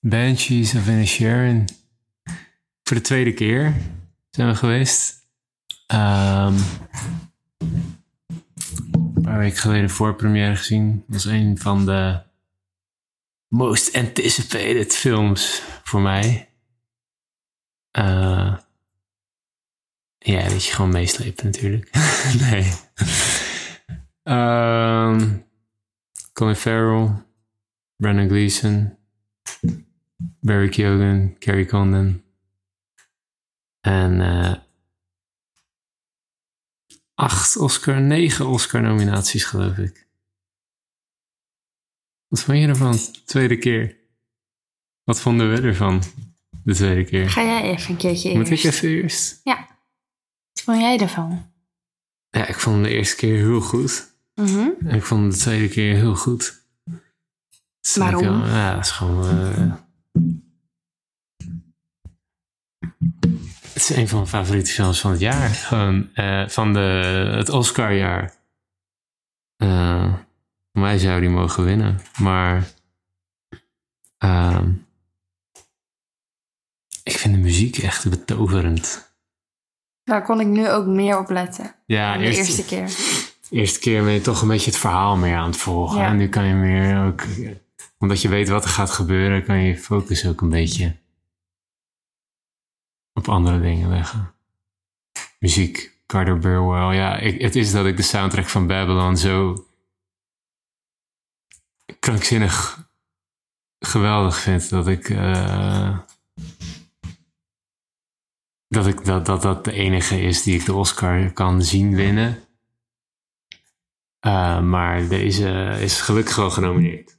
Banshees of Inisherin. Voor de tweede keer zijn we geweest. Ehm, een paar weken geleden voor première gezien. Dat was een van de most anticipated films voor mij. Eh, ja, dat je gewoon meesleept natuurlijk. nee. Ehm Colin Farrell, Brendan Gleeson, Barry Keoghan, Carrie Condon. En eh, acht Oscar, negen Oscar-nominaties geloof ik. Wat vond je ervan? Tweede keer. Wat vonden we ervan? De tweede keer. Ga jij even een keertje Moet eerst. ik even eerst? Ja. Wat vond jij ervan? Ja, ik vond hem de eerste keer heel goed. Mhm. En ik vond hem de tweede keer heel goed. Waarom? ja, het is gewoon... eh, het is een van mijn favoriete films van het jaar. Gewoon eh, van de, het Oscarjaar. Eh voor mij zou die mogen winnen. Maar... ehm, ik vind de muziek echt betoverend. Daar kon ik nu ook meer op letten. Ja, de eerst- eerste keer. De eerste keer ben je toch een beetje het verhaal meer aan het volgen. Ja. En nu kan je meer ook, omdat je weet wat er gaat gebeuren, kan je je focus ook een beetje op andere dingen leggen. Muziek, Carter Burwell. Ja, ik, het is dat ik de soundtrack van Babylon zo krankzinnig geweldig vind dat ik. eh, dat, ik dat, dat dat de enige is die ik de Oscar kan zien winnen. Uh, maar deze is gelukkig wel genomineerd.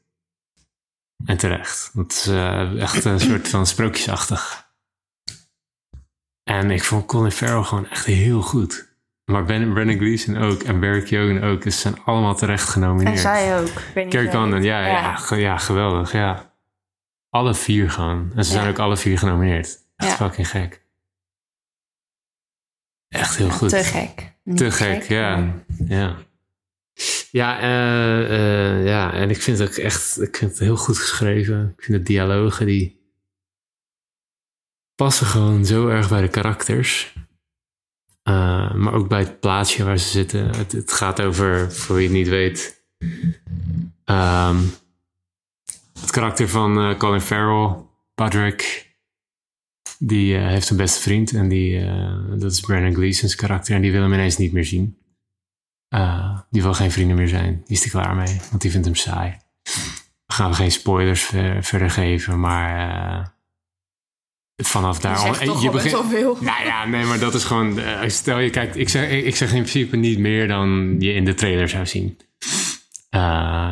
En terecht. Het is uh, echt een soort van sprookjesachtig. En ik vond Colin Farrell gewoon echt heel goed. Maar ben, Brendan Gleeson ook en Barry Keoghan ook. Dus ze zijn allemaal terecht genomineerd. En zij ook. Condon, weet. ja, ja. Ja, ja, geweldig, ja. Alle vier gewoon. En ze zijn ook alle vier genomineerd. Echt fucking gek. Echt heel goed. Te gek. Niet Te gek, ja. Ja, ja, eh, eh, ja, en ik vind het ook echt ik vind het heel goed geschreven. Ik vind de dialogen die passen gewoon zo erg bij de karakters. Eh, maar ook bij het plaatsje waar ze zitten. Het, het gaat over, voor wie het niet weet, ehm, het karakter van Colin Farrell, Patrick. Die heeft een beste vriend en die, dat is Brandon Gleeson's karakter. En die wil hem ineens niet meer zien. Eh, die wil geen vrienden meer zijn. Die is er klaar mee, want die vindt hem saai. We gaan geen spoilers ver- verder geven, maar eh, vanaf daar... Je zegt toch al best wel veel. Nou ja, nee, maar dat is gewoon... eh, stel je kijkt... Ik zeg, ik zeg in principe niet meer dan je in de trailer zou zien.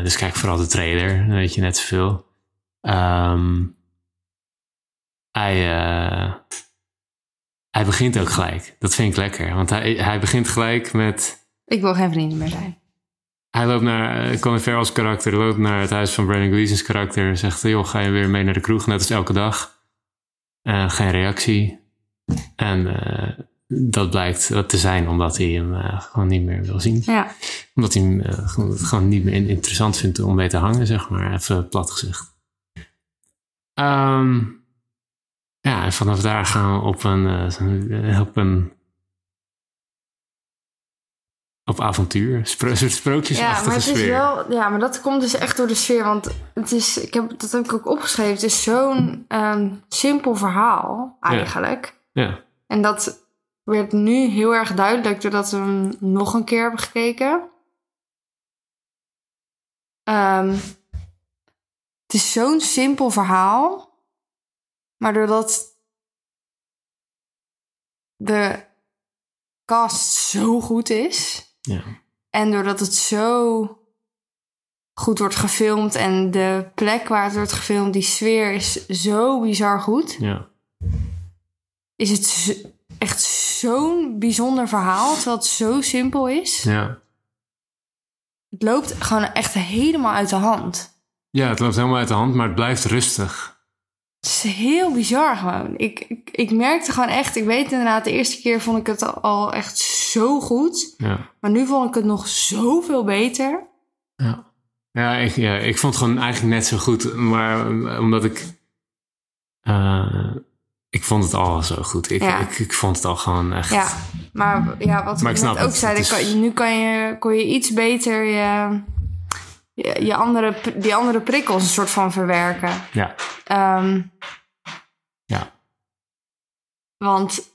Dus kijk vooral de trailer, dan weet je net zoveel. Ehm hij, hij begint ook gelijk. Dat vind ik lekker. Want hij, hij begint gelijk met... Ik wil geen vrienden meer zijn. Hij loopt naar eh, Colin Farrell's karakter, loopt naar het huis van Brandon Gleeson's karakter. Zegt, joh, ga je weer mee naar de kroeg, net als elke dag. Eh, geen reactie. En eh, dat blijkt dat te zijn omdat hij hem gewoon niet meer wil zien. Ja. Omdat hij hem gewoon, niet meer in- interessant vindt om mee te hangen, zeg maar. Even plat gezegd. Ehm, ja, en vanaf daar gaan we op een, op een op avontuur. Spro een soort Ja, sprookjesachtige maar het is sfeer. wel. Ja, maar dat komt dus echt door de sfeer. Want het is. Ik heb, dat heb ik ook opgeschreven. Het is zo'n ehm, simpel verhaal, eigenlijk. Ja, En dat werd nu heel erg duidelijk doordat we hem nog een keer hebben gekeken. Ehm, het is zo'n simpel verhaal. Maar doordat de cast zo goed is. Ja, En doordat het zo goed wordt gefilmd en de plek waar het wordt gefilmd, die sfeer is zo bizar goed. ja. Is het echt zo'n bijzonder verhaal, terwijl het zo simpel is. ja. Het loopt gewoon echt helemaal uit de hand. Ja, het loopt helemaal uit de hand, maar het blijft rustig. Het is heel bizar gewoon. Ik, ik, ik merkte gewoon echt, ik weet inderdaad, de eerste keer vond ik het al echt zo goed. Ja, Maar nu vond ik het nog zoveel beter. ja. Ja ik, ja, ik vond het gewoon eigenlijk net zo goed. Maar eh, omdat ik eh, ik vond het al zo goed. Ik, Ja. ik, ik vond het al gewoon echt... Ja, maar ja, wat Maar ik snap net ook is- kan, je- nu kan je, kon je iets beter je, je, je andere, die andere prikkels een soort van verwerken. Ja. Ehm, Ja. Want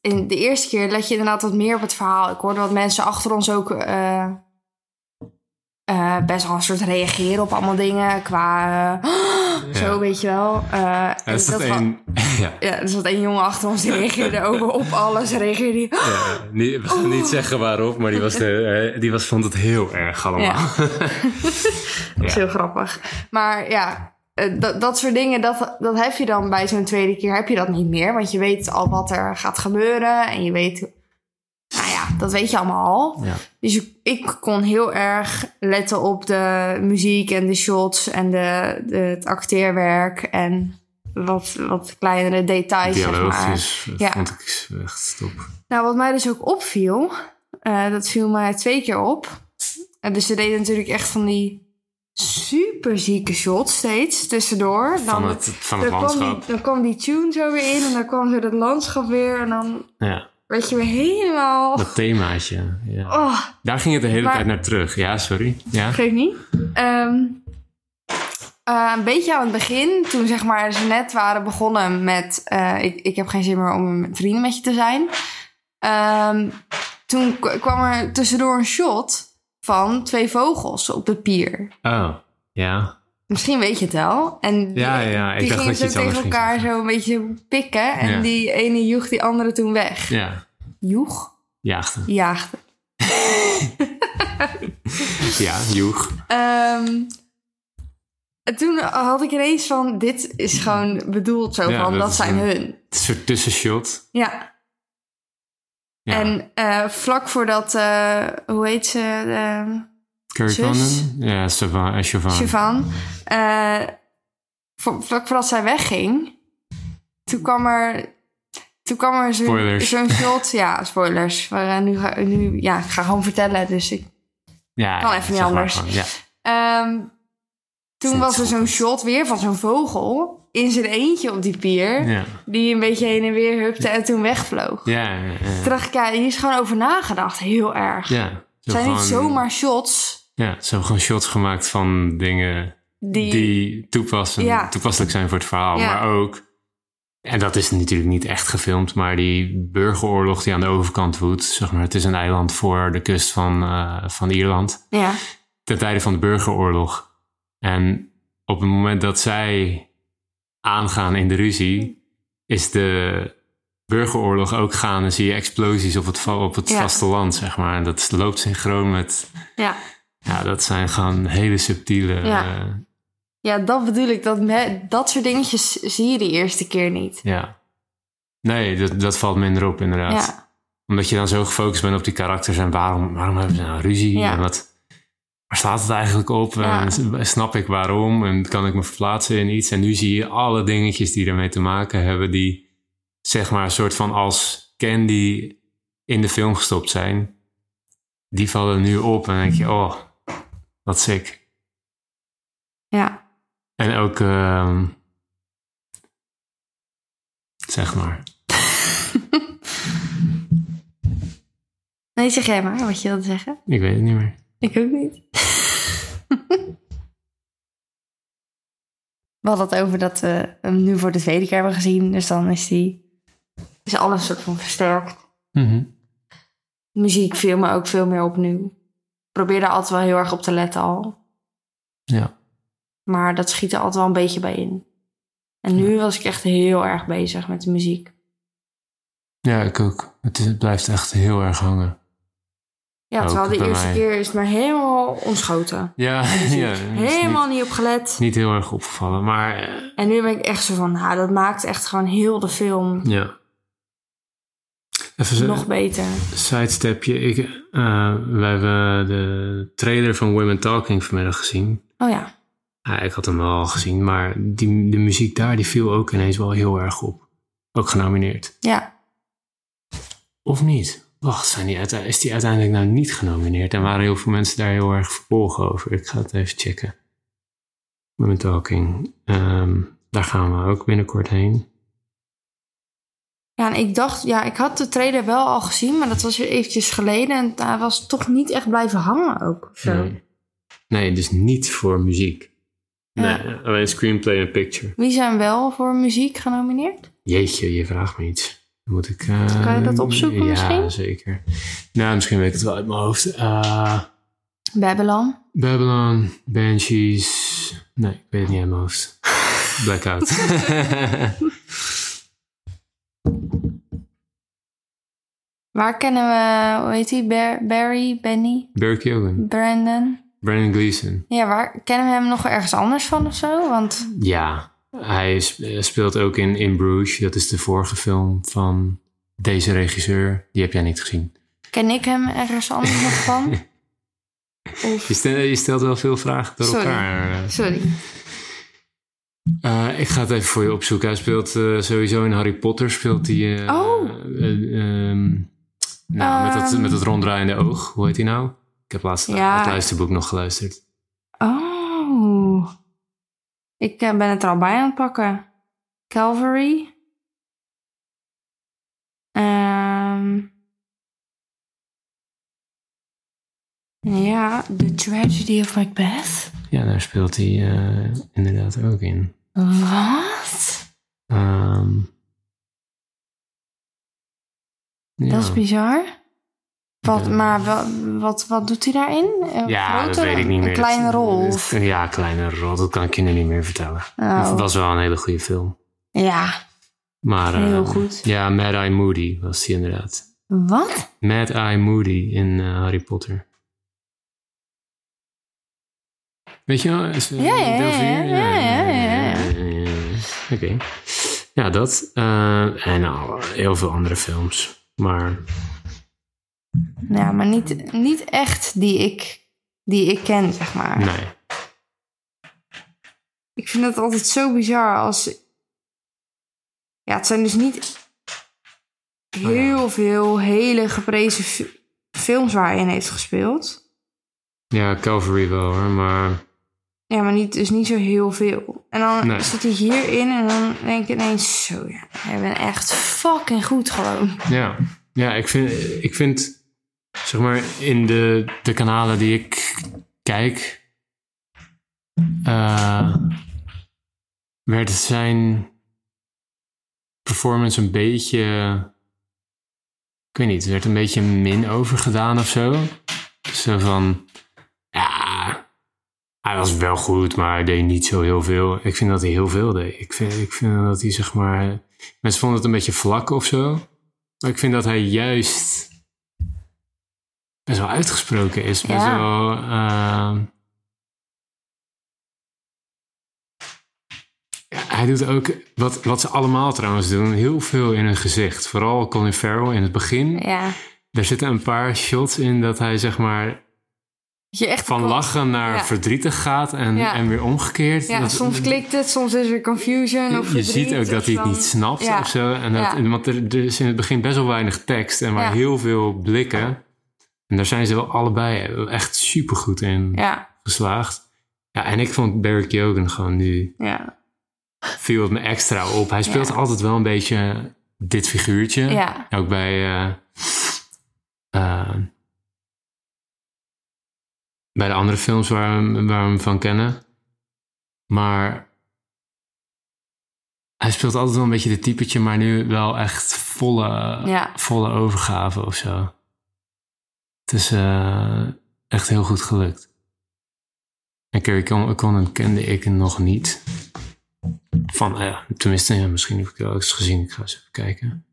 in de eerste keer let je inderdaad wat meer op het verhaal. Ik hoorde wat mensen achter ons ook eh, eh, best wel een soort reageren op allemaal dingen. Qua eh, zo, weet je wel. Eh, en is dat een... ja. ja, er zat één jongen achter ons die reageerde over op alles. Reageerde die, Ja, niet, we gaan niet zeggen waarop, maar die, was de, eh, die was, vond het heel erg allemaal. Ja. Dat is heel grappig. Maar ja, eh, dat, dat soort dingen, dat, dat heb je dan bij zo'n tweede keer, heb je dat niet meer. Want je weet al wat er gaat gebeuren. En je weet, dat weet je allemaal al. Ja. Dus ik, ik kon heel erg letten op de muziek en de shots en de, de, het acteerwerk. En wat, wat kleinere details, zeg maar. Ja. vond ik echt top. Nou, wat mij dus ook opviel, eh, dat viel mij twee keer op. Eh, dus ze deden natuurlijk echt van die super zieke shots steeds tussendoor. Dan, Van het, van het dan, kwam landschap. die, dan kwam die tune zo weer in en dan kwam zo dat landschap weer. En dan Ja, werd je weer helemaal... dat themaatje. Ja. Oh, Daar ging het de hele Maar- tijd naar terug. Ja, sorry. Ja. geef niet. Ehm, eh, een beetje aan het begin, toen zeg maar ze net waren begonnen met... eh, ik, ik heb geen zin meer om vrienden met je te zijn. Ehm, toen kwam er tussendoor een shot van twee vogels op de pier. Oh, ja. Misschien weet je het wel. En die, Ja, ja, ik die dacht gingen anders tegen elkaar zo een beetje pikken. En Ja. die ene joeg die andere toen weg. Ja, Joeg? jaagde. Jaagde. Ja, joeg. Ehm, en toen had ik ineens van, dit is gewoon bedoeld zo Ja, van, dat zijn een- hun. Het is een soort tussenshot. Ja. Ja. En eh, vlak voordat, eh, hoe heet ze, eh, Condon? Ja, Siobhan. eh, Siobhan. Siobhan, eh, voor- vlak voordat zij wegging, toen kwam er, toen kwam er zo- zo'n shot. Ja, spoilers. Maar nu, ga, nu, ja, ik ga gewoon vertellen, dus ik Ja, Kan even niet anders. gewoon, Ja. Ehm, toen was er zo'n shot weer van zo'n vogel in zijn eentje op die pier. Ja. Die een beetje heen en weer hupte en toen wegvloog. Ja, ja, ja. Toen dacht ik, ja, hier is gewoon over nagedacht. Heel erg. ja. Het zijn niet zomaar shots Ja, ze hebben gewoon shots gemaakt van dingen die... die, toepassen, Ja. toepasselijk zijn voor het verhaal. Ja. Maar ook, en dat is natuurlijk niet echt gefilmd, maar die burgeroorlog die aan de overkant woedt. Zeg maar, het is een eiland voor de kust van, eh, van Ierland. Ja, Ten tijde van de burgeroorlog. En op het moment dat zij aangaan in de ruzie, is de burgeroorlog ook gaande. Zie je explosies op het, op het Ja. vasteland, zeg maar. En dat loopt synchroon met... ja. Ja, dat zijn gewoon hele subtiele... Ja. eh, ja, dat bedoel ik. Dat, me- dat soort dingetjes zie je de eerste keer niet. Ja. Nee, dat, dat valt minder op inderdaad. Ja, Omdat je dan zo gefocust bent op die karakters en waarom, waarom hebben ze nou ruzie? Ja. En wat, waar slaat het eigenlijk op? Ja. En snap ik waarom? En kan ik me verplaatsen in iets? En nu zie je alle dingetjes die ermee te maken hebben, die zeg maar een soort van als candy in de film gestopt zijn. Die vallen nu op en dan denk je, oh, wat sick. ja. En ook, ehm, zeg maar. Nee, zeg jij maar wat je wilde zeggen. Ik weet het niet meer. Ik ook niet. We hadden het over dat we hem nu voor de tweede keer hebben gezien. Dus dan is die... Is alles een soort van versterkt. Mhm. Muziek viel me ook veel meer opnieuw. Ik probeer daar altijd wel heel erg op te letten al. Ja. Maar dat schiet er altijd wel een beetje bij in. En nu was ik echt heel erg bezig met de muziek. Ja, ik ook. Het, is- het blijft echt heel erg hangen. Ja, terwijl Ook de bij eerste mij. keer is het maar helemaal ontschoten. Ja, ja Helemaal niet, niet op gelet. niet heel erg opgevallen. Maar eh, En nu ben ik echt zo van, nou, dat maakt echt gewoon heel de film ja. Even nog beter. sidestepje. Ik, eh, we hebben de trailer van Women Talking vanmiddag gezien. Oh ja, Ja, ik had hem wel al gezien, maar die, de muziek daar die viel ook ineens wel heel erg op. Ook genomineerd. ja. Of niet? Wacht, zijn die is die uiteindelijk nou niet genomineerd? En waren heel veel mensen daar heel erg verbolgen over. Ik ga het even checken. Women Talking. Ehm, daar gaan we ook binnenkort heen. Ja, en ik dacht, ja, ik had de trailer wel al gezien, maar dat was weer eventjes geleden. En hij was toch niet echt blijven hangen ook. Zo. Nee. nee, dus niet voor muziek. Ja. Nee, alleen screenplay en picture. Wie zijn wel voor muziek genomineerd? Jeetje, je vraagt me iets. Moet ik... eh, Kan je dat opzoeken ja, misschien? zeker. Nou, misschien weet ik het wel uit mijn hoofd. Eh Babylon. Babylon, Banshees... Nee, ik weet het niet uit mijn hoofd. Blackout. Waar kennen we, hoe heet? Bar- Barry, Benny, Barry Keoghan. Brandon? Brandon Gleeson. Ja, waar kennen we hem nog ergens anders van of zo? Want Ja, hij eh, speelt ook in In Bruges. Dat is de vorige film van deze regisseur. Die heb jij niet gezien. ken ik hem ergens anders nog van? Of, Je stelt, je stelt wel veel vragen door Sorry. elkaar. sorry. Eh, ik ga het even voor je opzoeken. Hij speelt eh, sowieso in Harry Potter. Speelt hij... Oh. ehm, nou, met, dat, Ehm. met dat ronddraaiende oog. Hoe heet hij nou? Ik heb laatst Ja. het luisterboek nog geluisterd. Oh. Ik eh, ben het er al bij aan het pakken. Calvary. Ehm. ja, The Tragedy of Macbeth. Ja, daar speelt hij eh, inderdaad ook in. Wat? Ehm, ja. Dat is bizar. Wat, maar wat, wat, wat doet hij daarin? Een Ja, dat weet ik niet meer. Een kleine Dat- rol. dat- of- Ja, kleine rol. Dat kan ik je nu niet meer vertellen. Oh. Het was wel een hele goede film. Ja, Maar, Heel goed. Ja, Mad Eye Moody was die inderdaad. wat? Mad Eye Moody in eh, Harry Potter. Weet je wel? Is, eh, Ja, ja, ja, ja, ja. ja. Oké. Ja, dat. eh, en nou, heel veel andere films. Maar Ja, maar niet, niet echt die ik, die ik ken, zeg maar. nee. Ik vind het altijd zo bizar als... Ja, het zijn dus niet heel veel hele geprezen fi- films waar hij in heeft gespeeld. Ja, Calvary wel hoor, maar Ja, maar niet, dus niet zo heel veel. En dan Nee. zit hij hierin en dan denk ik ineens zo, ja, jij bent echt fucking goed gewoon. Ja, ja ik, vind, ik vind, zeg maar, in de, de kanalen die ik kijk, eh, werd zijn performance een beetje, ik weet niet, er werd een beetje min over gedaan of zo. Zo van, ja, hij was wel goed, maar hij deed niet zo heel veel. Ik vind dat hij heel veel deed. Ik vind, ik vind dat hij, zeg maar, mensen vonden het een beetje vlak of zo. Maar ik vind dat hij juist best wel uitgesproken is. Best Ja. wel... ehm, hij doet ook, wat, wat ze allemaal trouwens doen, heel veel in hun gezicht. Vooral Colin Farrell in het begin. Ja. Er zitten een paar shots in dat hij zeg maar Je echt van lachen naar Ja. verdrietig gaat en, Ja. en weer omgekeerd. Ja, Dat- soms klikt het, soms is er confusion of je ziet ook dat hij het niet snapt Ja. of zo. En dat, Want er, er is in het begin best wel weinig tekst en maar heel veel blikken. En daar zijn ze wel allebei echt supergoed in Ja, geslaagd. Ja, en ik vond Barry Keoghan gewoon nu ja, viel het me extra op. Hij speelt altijd wel een beetje dit figuurtje. Ook bij, eh, eh, bij de andere films waar we, waar we hem van kennen. Maar hij speelt altijd wel een beetje dit typetje, maar nu wel echt volle, Ja. volle overgave of zo. Het is eh, echt heel goed gelukt. En Carrie Con- Condon kende ik nog niet. Van, ja, tenminste, ja, misschien heb ik wel eens gezien. Ik ga eens even kijken.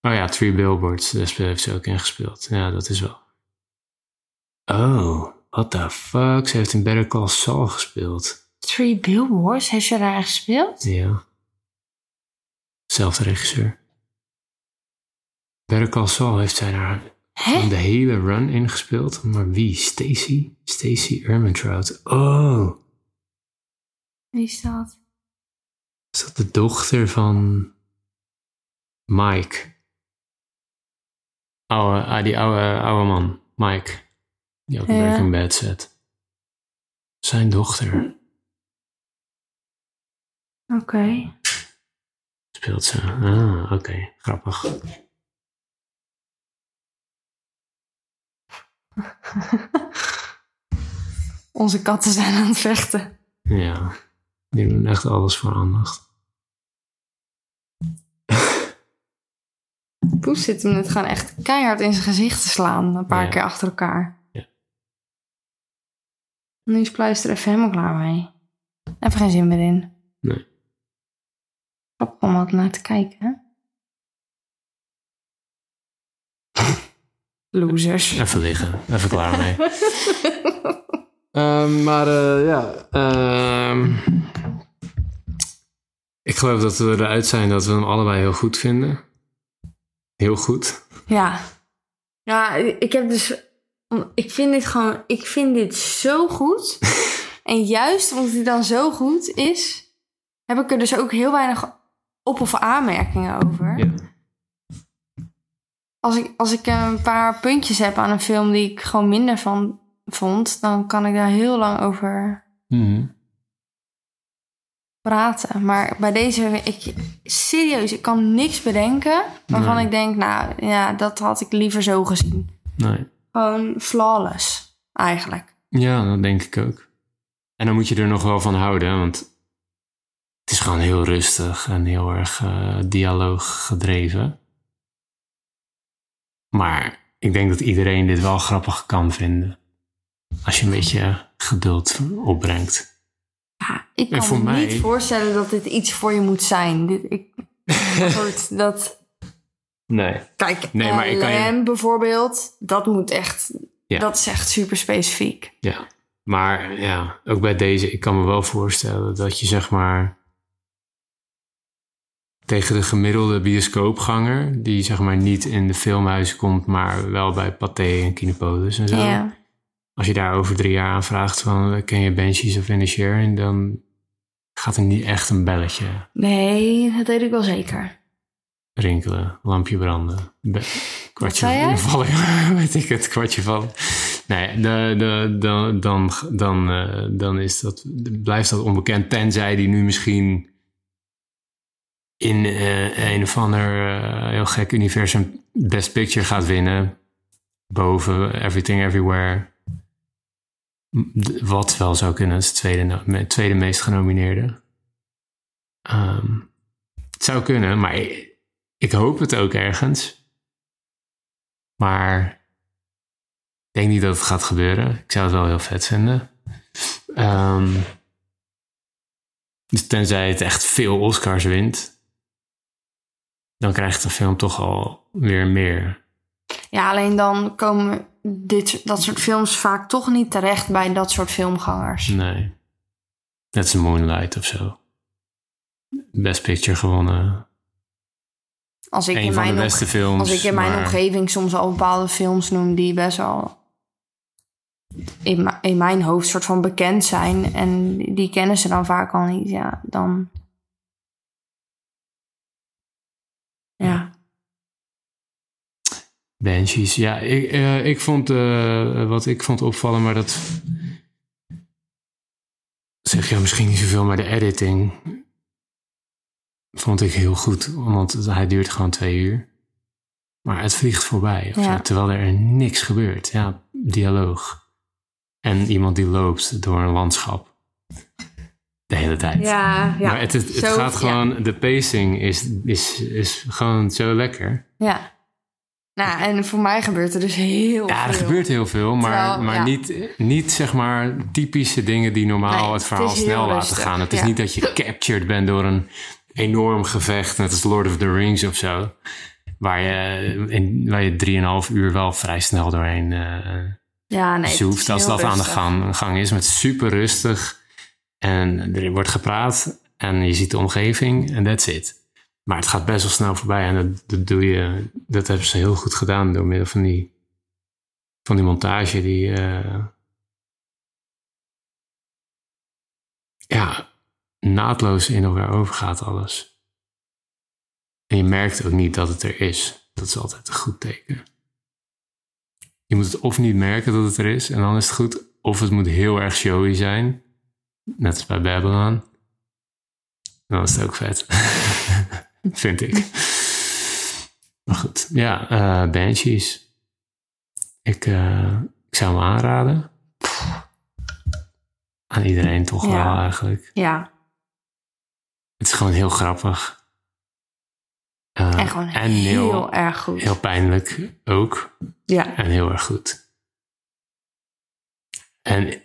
Oh ja, Three Billboards, daar speel- heeft ze ook in gespeeld. Ja, dat is wel. Oh, what the fuck? Ze heeft in Better Call Saul gespeeld. Three Billboards, heeft ze daar gespeeld? Ja. Zelfde regisseur. Better Call Saul heeft zij daar Hè? de hele run in gespeeld. Maar wie? Stacy? Stacy Ermentrout. Oh, Wie is dat? is dat de dochter van Mike? Oude, ah, die oude, oude man, Mike. Die ook Ja. American Bad zet. Zijn dochter Oké. speelt ze. Ah, oké. Grappig. Onze katten zijn aan het vechten. Ja. Die doen echt alles voor aandacht. Poes zit hem net gewoon echt keihard in zijn gezicht te slaan. Een paar Ja. keer achter elkaar. Ja. Nu is Pluister even helemaal klaar mee. Even geen zin meer in. Nee. Grappig om wat naar te kijken, hè? Losers. Even liggen. Even klaar mee. Ehm, maar eh, ja. ehm, ik geloof dat we eruit zijn dat we hem allebei heel goed vinden. Heel goed. Ja. Ja, ik heb dus... Ik vind dit gewoon... Ik vind dit zo goed. en juist omdat hij dan zo goed is... heb ik er dus ook heel weinig op- of aanmerkingen over. Ja. Als, ik, als ik een paar puntjes heb aan een film die ik gewoon minder van vond... dan kan ik daar heel lang over Mhm. Praten. Maar bij deze... Ik, serieus, ik kan niks bedenken... waarvan Nee. ik denk, nou ja, dat had ik liever zo gezien. Nee. Gewoon flawless, eigenlijk. Ja, dat denk ik ook. En dan moet je er nog wel van houden, want het is gewoon heel rustig en heel erg eh, dialoog gedreven. Maar ik denk dat iedereen dit wel grappig kan vinden. Als je een beetje geduld opbrengt. Ja, ik kan me mij- niet voorstellen dat dit iets voor je moet zijn. Dit, ik, goed, dat... Nee. Kijk, Nee, maar ik kan je- Lamb bijvoorbeeld, dat moet echt... Ja. Dat is echt super specifiek. Ja. Maar ja, ook bij deze, ik kan me wel voorstellen dat je zeg maar tegen de gemiddelde bioscoopganger, die zeg maar niet in de filmhuis komt, maar wel bij Pathé en Kinepolis en zo. Ja. Als je daar over drie jaar aan vraagt van eh, ken je Banshees of Inisherin, dan gaat er niet echt een belletje Nee, dat weet ik wel zeker. rinkelen, lampje branden. Kwartje vallen, weet ik het, kwartje vallen. Nee, de, de, dan, dan, dan, eh, dan is dat, blijft dat onbekend. Tenzij die nu misschien in eh, een of ander heel gek universum Best Picture gaat winnen. Boven Everything Everywhere. Wat wel zou kunnen, de tweede, tweede meest genomineerde. Ehm, het zou kunnen, maar ik, hoop het ook ergens. Maar ik denk niet dat het gaat gebeuren. Ik zou het wel heel vet vinden. Ehm, dus tenzij het echt veel Oscars wint, dan krijgt de film toch al weer meer. Ja, alleen dan komen dit, dat soort films vaak toch niet terecht bij dat soort filmgangers. Nee. Net als Moonlight of zo. Best Picture gewonnen. Als ik, in mijn, beste omge- films. als ik in mijn maar- omgeving soms al bepaalde films noem die best wel in, in mijn hoofd soort van bekend zijn en die kennen ze dan vaak al niet, ja, dan. Ja. Banshees, ja, ik, eh, ik vond eh, wat ik vond opvallen, maar dat zeg je misschien niet zoveel, maar de editing vond ik heel goed, want hij duurt gewoon twee uur. Maar het vliegt voorbij, of Ja. zo, terwijl er niks gebeurt. Ja, dialoog. En iemand die loopt door een landschap. De hele tijd. Ja, ja. maar het, het, het Zo- gaat gewoon, de pacing is, is, is gewoon zo lekker. Ja. Nou, en voor mij gebeurt er dus heel Ja, er veel. gebeurt heel veel, maar, Terwijl, maar ja. niet, niet zeg maar typische dingen die normaal Nee, het verhaal het snel laten rustig, gaan. Het is niet dat je captured bent door een enorm gevecht, net als Lord of the Rings of zo. Waar je, in, waar je drieënhalf uur wel vrij snel doorheen eh Ja, nee. zoeft. Als dat aan de gang, gang is, met super rustig. En er wordt gepraat en je ziet de omgeving en that's it. Maar het gaat best wel snel voorbij en dat, doe je, dat hebben ze heel goed gedaan door middel van die, van die montage die, eh, ja, naadloos in elkaar overgaat alles. En je merkt ook niet dat het er is. Dat is altijd een goed teken. Je moet het of niet merken dat het er is en dan is het goed. of het moet heel erg showy zijn. Net als bij Babylon. Dan is het ook vet. Vind ik. Maar goed, ja, eh Banshees. Ik, eh, ik zou hem aanraden. Aan iedereen toch Ja. wel eigenlijk. Ja, Het is gewoon heel grappig. Eh, en gewoon en heel, heel, erg goed. heel pijnlijk ook. Ja, En heel erg goed. En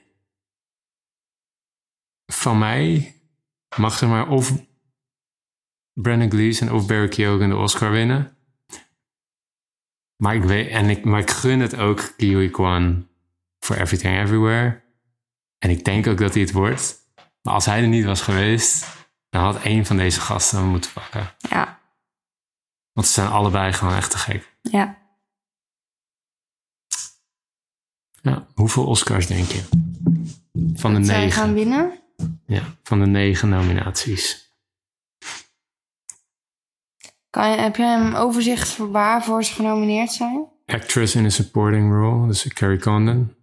van mij mag ze maar of Brandon Gleeson of Barry Keoghan de Oscar winnen. Maar ik, weet, en ik, maar ik gun het ook Kiwi Kwan voor Everything Everywhere. En ik denk ook dat hij het wordt. Maar als hij er niet was geweest, dan had één van deze gasten hem moeten pakken. ja, Want ze zijn allebei gewoon echt te gek. ja. Ja, hoeveel Oscars denk je? Van de Dat zij negen. gaan winnen? Ja, van de negen nominaties. Kan je, heb je een overzicht voor waarvoor ze genomineerd zijn? Actress in a supporting role, dus Carrie Condon.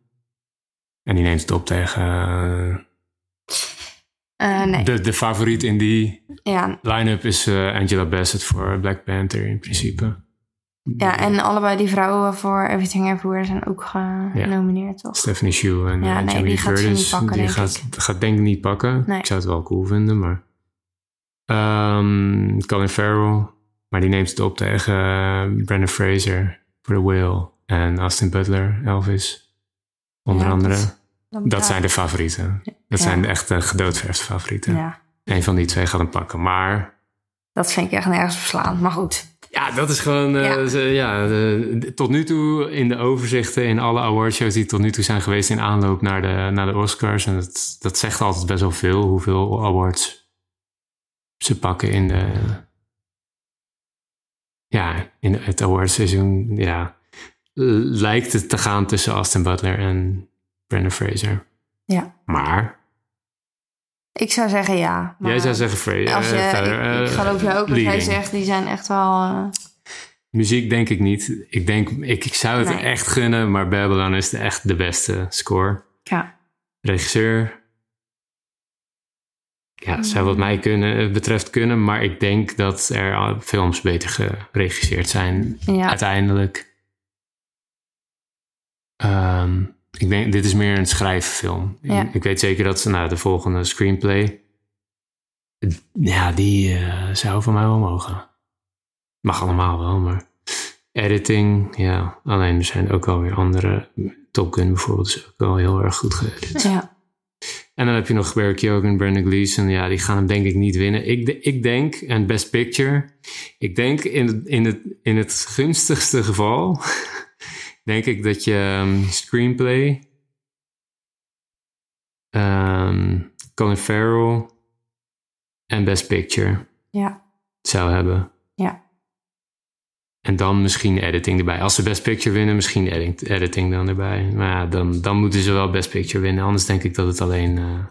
En die neemt het op tegen eh, nee. de, de favoriet in die Ja, line-up is eh, Angela Bassett voor Black Panther in principe. ja, en allebei die vrouwen voor Everything Everywhere zijn ook genomineerd, toch? Stephanie Shu en Ja, eh, nee, Jamie die gaat Curtis. pakken, die denk gaat, gaat denk ik niet pakken. Nee. Ik zou het wel cool vinden, maar... Ehm, Colin Farrell, maar die neemt het op tegen eh, Brendan Fraser voor The Whale. En Austin Butler, Elvis, onder Ja, andere. dat- Dat, dat- zijn de favorieten. Dat Ja. zijn de echte gedoodverfde favorieten. Ja, Eén van die twee gaat hem pakken. Maar dat vind ik echt nergens verslaan. Maar goed. ja, dat is gewoon... eh, Ja. de- tot nu toe in de overzichten, in alle awardshows die tot nu toe zijn geweest in aanloop naar de, naar de Oscars. En dat, dat zegt altijd best wel veel, hoeveel awards ze pakken in de... Ja, in het awardseizoen, ja. Lijkt het te gaan tussen Austin Butler en Brendan Fraser. Ja. Maar, Ik zou zeggen ja. Maar jij zou zeggen Fraser. Als je, eh, verder, ik, ik eh, geloof jou ook wat jij zegt. Die zijn echt wel... eh, Muziek denk ik niet. Ik denk, ik, ik zou het Nee. echt gunnen, maar Babylon is echt de beste score. ja. Regisseur. Ja, zou wat mij kunnen, betreft kunnen, maar ik denk dat er films beter geregisseerd zijn Ja. uiteindelijk. Ehm, ik denk, dit is meer een schrijffilm. Ja. Ik, ik weet zeker dat ze, nou, de volgende screenplay, ja, die eh, zou van mij wel mogen. Mag allemaal wel, maar editing, ja, alleen er zijn ook alweer andere. Top Gun bijvoorbeeld is ook wel heel erg goed geëdit. ja. En dan heb je nog Barry Keoghan en Brandon Gleeson. Ja, die gaan hem denk ik niet winnen. Ik, ik denk, en Best Picture, ik denk in het, in het, in het gunstigste geval, denk ik dat je ehm, screenplay, ehm Colin Farrell en Best Picture Ja. zou hebben. En dan misschien editing erbij. Als ze Best Picture winnen, misschien edit- editing dan erbij. Maar ja, dan, dan moeten ze wel Best Picture winnen. Anders denk ik dat het alleen eh,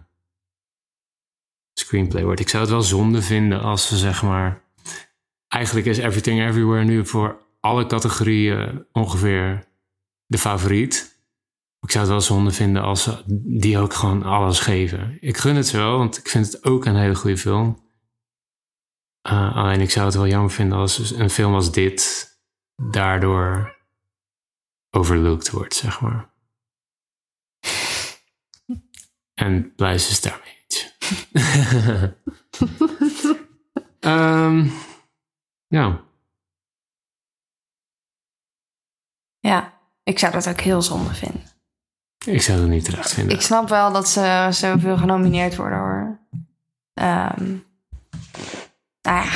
screenplay wordt. Ik zou het wel zonde vinden als ze zeg maar... Eigenlijk is Everything Everywhere nu voor alle categorieën ongeveer de favoriet. Ik zou het wel zonde vinden als ze die ook gewoon alles geven. Ik gun het ze wel, want ik vind het ook een hele goede film. Uh, alleen ik zou het wel jammer vinden als een film als dit daardoor overlooked wordt, zeg maar. En Blijs is daarmee eens. Ehm, ja, Ja. Ik zou dat ook heel zonde vinden. ik zou het niet terecht vinden. Ik snap wel dat ze zoveel genomineerd worden hoor. Ehm nou ja,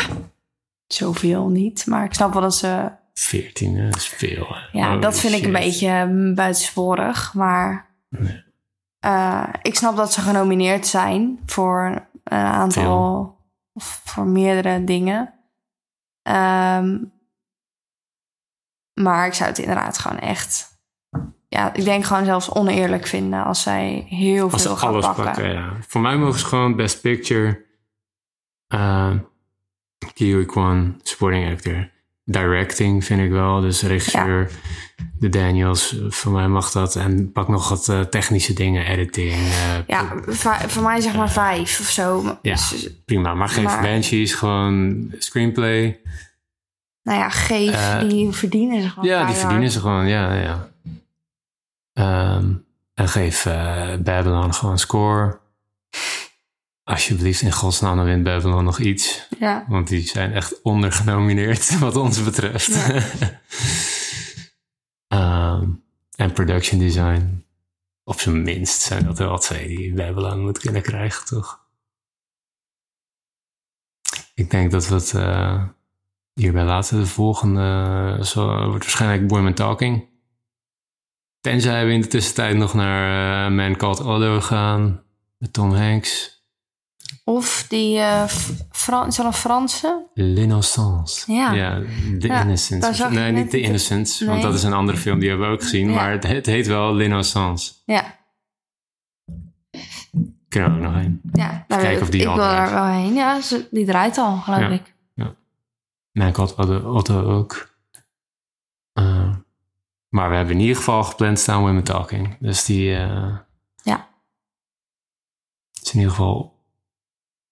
zoveel niet. Maar ik snap wel dat ze... 14 hè, is veel. Ja, dat vind ik een beetje mm, buitensporig. Maar Nee. eh, ik snap dat ze genomineerd zijn voor een aantal... Of voor meerdere dingen. Ehm, maar ik zou het inderdaad gewoon echt... Ja, ik denk gewoon zelfs oneerlijk vinden als zij heel Als veel gaan alles pakken. pakken. ja. Voor mij mogen ze gewoon Best Picture, uh, Kiwi Kwan, Supporting Actor directing vind ik wel. Dus regisseur, de Daniels, voor mij mag dat. En pak nog wat eh, technische dingen, editing. eh, Ja, voor mij zeg maar vijf of zo. Ja. Dus, prima. Maar geef Maar- Banshees gewoon screenplay. nou ja, geef, Eh, die verdienen ze gewoon Ja, die verdienen ze gewoon, ja, ja. Ehm, en geef eh, Babylon gewoon score. Alsjeblieft, in godsnaam, dan wint Babylon nog iets. Ja, Want die zijn echt ondergenomineerd wat ons betreft. Ehm, en production design. Op zijn minst zijn dat er wel twee die Babylon moet kunnen krijgen, toch? Ik denk dat we het eh, hierbij laten. De volgende eh, zo, wordt waarschijnlijk Women Talking. Tenzij we in de tussentijd nog naar eh, Man Called Otto gaan. Met Tom Hanks. Of die uh, Fran is dat een Franse? L'Innocence. Ja. The Ja, Innocence. daar zag Nee, ik niet The Innocence. Want dat is een andere film, die hebben we ook gezien. Ja. Maar het, het heet wel L'Innocence. Ja, Kunnen we ook nog heen. ja daar kijken of ik, die ik al wil draait. daar wel heen. Ja, ze, die draait al, geloof Ja. ik. Called Otto, Otto ook. Eh, maar we hebben in ieder geval gepland staan Women Talking. Dus die... eh, Ja. is in ieder geval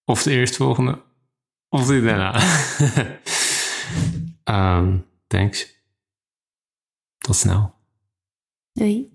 of de eerstvolgende of die daarna. Ehm, thanks. Tot snel. Doei.